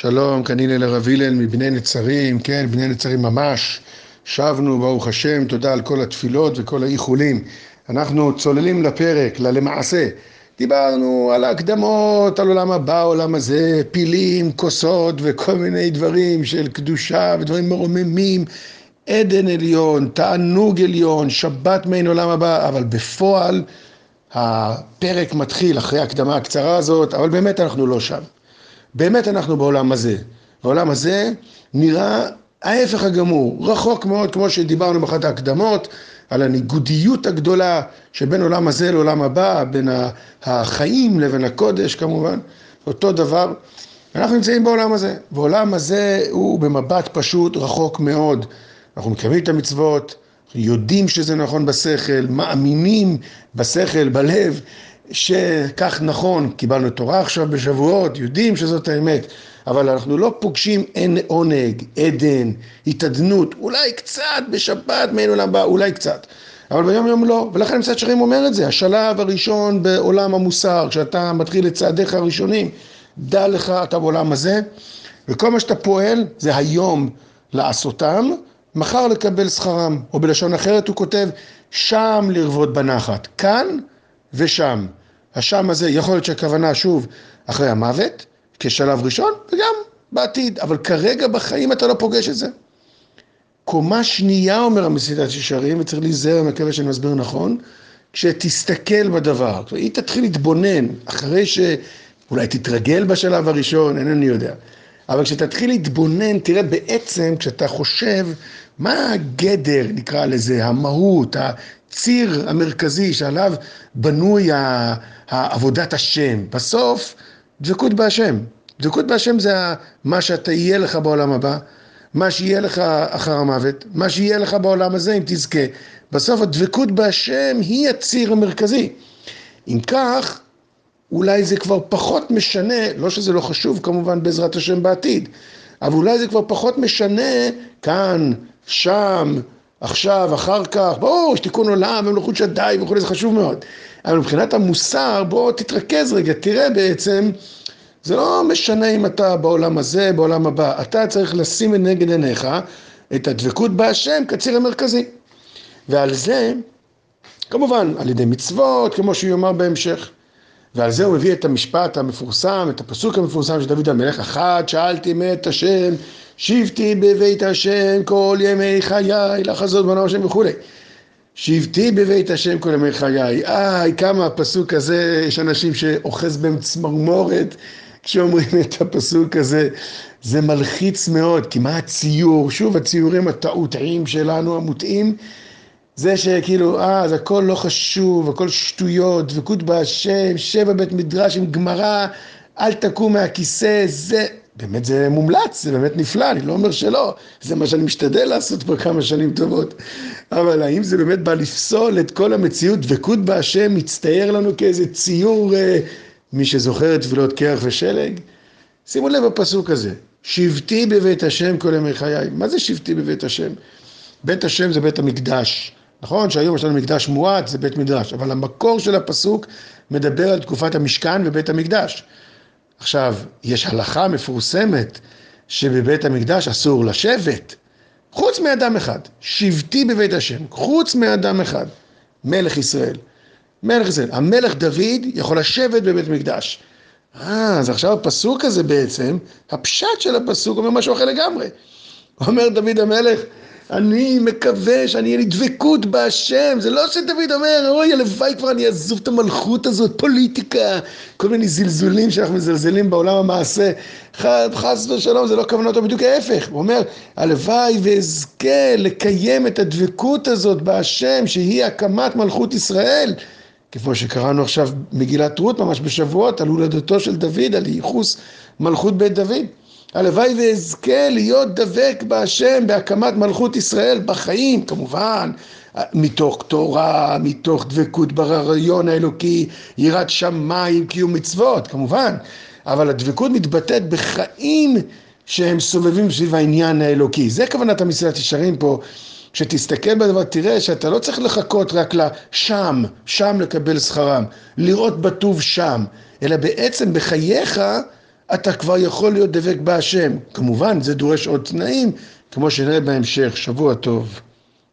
שלום, כאן הלל הרב הלל מבני נצרים, כן, בני נצרים ממש. שבנו, ברוך השם, תודה על כל התפילות וכל האיחולים. אנחנו צוללים לפרק, ללמעשה. דיברנו על ההקדמות, על עולם הבא, עולם הזה, פילים, כוסות וכל מיני דברים של קדושה ודברים מרוממים. עדן עליון, תענוג עליון, שבת מעין עולם הבא, אבל בפועל הפרק מתחיל אחרי ההקדמה הקצרה הזאת, אבל באמת אנחנו לא שם. באמת אנחנו בעולם הזה. העולם הזה נראה ההפך הגמור, רחוק מאוד, כמו שדיברנו באחת ההקדמות, על הניגודיות הגדולה שבין עולם הזה לעולם הבא, בין החיים לבין הקודש כמובן, אותו דבר. אנחנו נמצאים בעולם הזה, ועולם הזה הוא במבט פשוט רחוק מאוד. אנחנו מקיימים את המצוות, יודעים שזה נכון בשכל, מאמינים בשכל, בלב, שכך נכון, קיבלנו תורה עכשיו בשבועות, יודעים שזאת האמת, אבל אנחנו לא פוגשים אין עונג, עדן, התעדנות, אולי קצת בשבת מעין עולם הבא, אולי קצת. אבל ביום יום לא, ולכן מצד שרים אומר את זה, השלב הראשון בעולם המוסר, כשאתה מתחיל את צעדיך הראשונים, דע לך, אתה בעולם הזה, וכל מה שאתה פועל זה היום לעשותם, מחר לקבל שכרם, או בלשון אחרת הוא כותב, שם לרבות בנחת, כאן ושם. השם הזה, יכול להיות שהכוונה שוב אחרי המוות, כשלב ראשון, וגם בעתיד, אבל כרגע בחיים אתה לא פוגש את זה. קומה שנייה, אומר המסיתת ישרים, וצריך להיזהר, אני מקווה שאני מסביר נכון, כשתסתכל בדבר, היא תתחיל להתבונן, אחרי שאולי תתרגל בשלב הראשון, אינני יודע. אבל כשתתחיל להתבונן, תראה בעצם, כשאתה חושב, מה הגדר, נקרא לזה, המהות, הציר המרכזי שעליו בנוי עבודת השם. בסוף, דבקות בהשם. דבקות בהשם זה מה שאתה יהיה לך בעולם הבא, מה שיהיה לך אחר המוות, מה שיהיה לך בעולם הזה אם תזכה. בסוף הדבקות בהשם היא הציר המרכזי. אם כך, אולי זה כבר פחות משנה, לא שזה לא חשוב כמובן בעזרת השם בעתיד, אבל אולי זה כבר פחות משנה כאן, שם, עכשיו, אחר כך, ברור, יש תיקון עולם ומלכות שדי וכולי, זה חשוב מאוד. אבל מבחינת המוסר, בוא תתרכז רגע, תראה בעצם, זה לא משנה אם אתה בעולם הזה, בעולם הבא, אתה צריך לשים לנגד עיניך את הדבקות בהשם כציר המרכזי. ועל זה, כמובן, על ידי מצוות, כמו שהוא יאמר בהמשך. ועל זה הוא מביא את המשפט המפורסם, את הפסוק המפורסם של דוד המלך, אחת שאלתי מאת השם, שבתי בבית השם כל ימי חיי, לחזות בנו השם וכולי. שבתי בבית השם כל ימי חיי. איי, כמה הפסוק הזה, יש אנשים שאוחז בהם צמרמורת כשאומרים את הפסוק הזה. זה מלחיץ מאוד, כי מה הציור? שוב, הציורים הטעותיים שלנו, המוטעים. זה שכאילו, אה, אז הכל לא חשוב, הכל שטויות, דבקות בהשם, שבע בית מדרש עם גמרא, אל תקום מהכיסא, זה, באמת זה מומלץ, זה באמת נפלא, אני לא אומר שלא, זה מה שאני משתדל לעשות פה כמה שנים טובות, אבל האם זה באמת בא לפסול את כל המציאות, דבקות בהשם מצטייר לנו כאיזה ציור, אה, מי שזוכר את תפילות קרח ושלג? שימו לב בפסוק הזה, שבתי בבית השם כל ימי חיי, מה זה שבתי בבית השם? בית השם זה בית המקדש. נכון שהיום יש לנו מקדש מועט, זה בית מדרש, אבל המקור של הפסוק מדבר על תקופת המשכן ובית המקדש. עכשיו, יש הלכה מפורסמת שבבית המקדש אסור לשבת, חוץ מאדם אחד, שבטי בבית השם, חוץ מאדם אחד, מלך ישראל. מלך ישראל. המלך דוד יכול לשבת בבית מקדש. אה, אז עכשיו הפסוק הזה בעצם, הפשט של הפסוק אומר משהו אחר לגמרי. אומר דוד המלך, אני מקווה שאני אהיה לי דבקות בהשם, זה לא שדוד אומר, אוי, הלוואי כבר אני אעזוב את המלכות הזאת, פוליטיקה, כל מיני זלזולים שאנחנו מזלזלים בעולם המעשה. חס ושלום, זה לא כוונתו, בדיוק ההפך. הוא אומר, הלוואי ואזכה לקיים את הדבקות הזאת בהשם, שהיא הקמת מלכות ישראל. כמו שקראנו עכשיו מגילת רות ממש בשבועות, על הולדתו של דוד, על ייחוס מלכות בית דוד. הלוואי ואזכה להיות דבק בהשם בהקמת מלכות ישראל בחיים, כמובן, מתוך תורה, מתוך דבקות ברעיון האלוקי, יראת שמיים, קיום מצוות, כמובן, אבל הדבקות מתבטאת בחיים שהם סובבים סביב העניין האלוקי. זה כוונת המסילת ישרים פה. כשתסתכל בדבר, תראה שאתה לא צריך לחכות רק לשם, שם לקבל שכרם, לראות בטוב שם, אלא בעצם בחייך אתה כבר יכול להיות דבק בהשם. כמובן, זה דורש עוד תנאים, כמו שנראה בהמשך. שבוע טוב.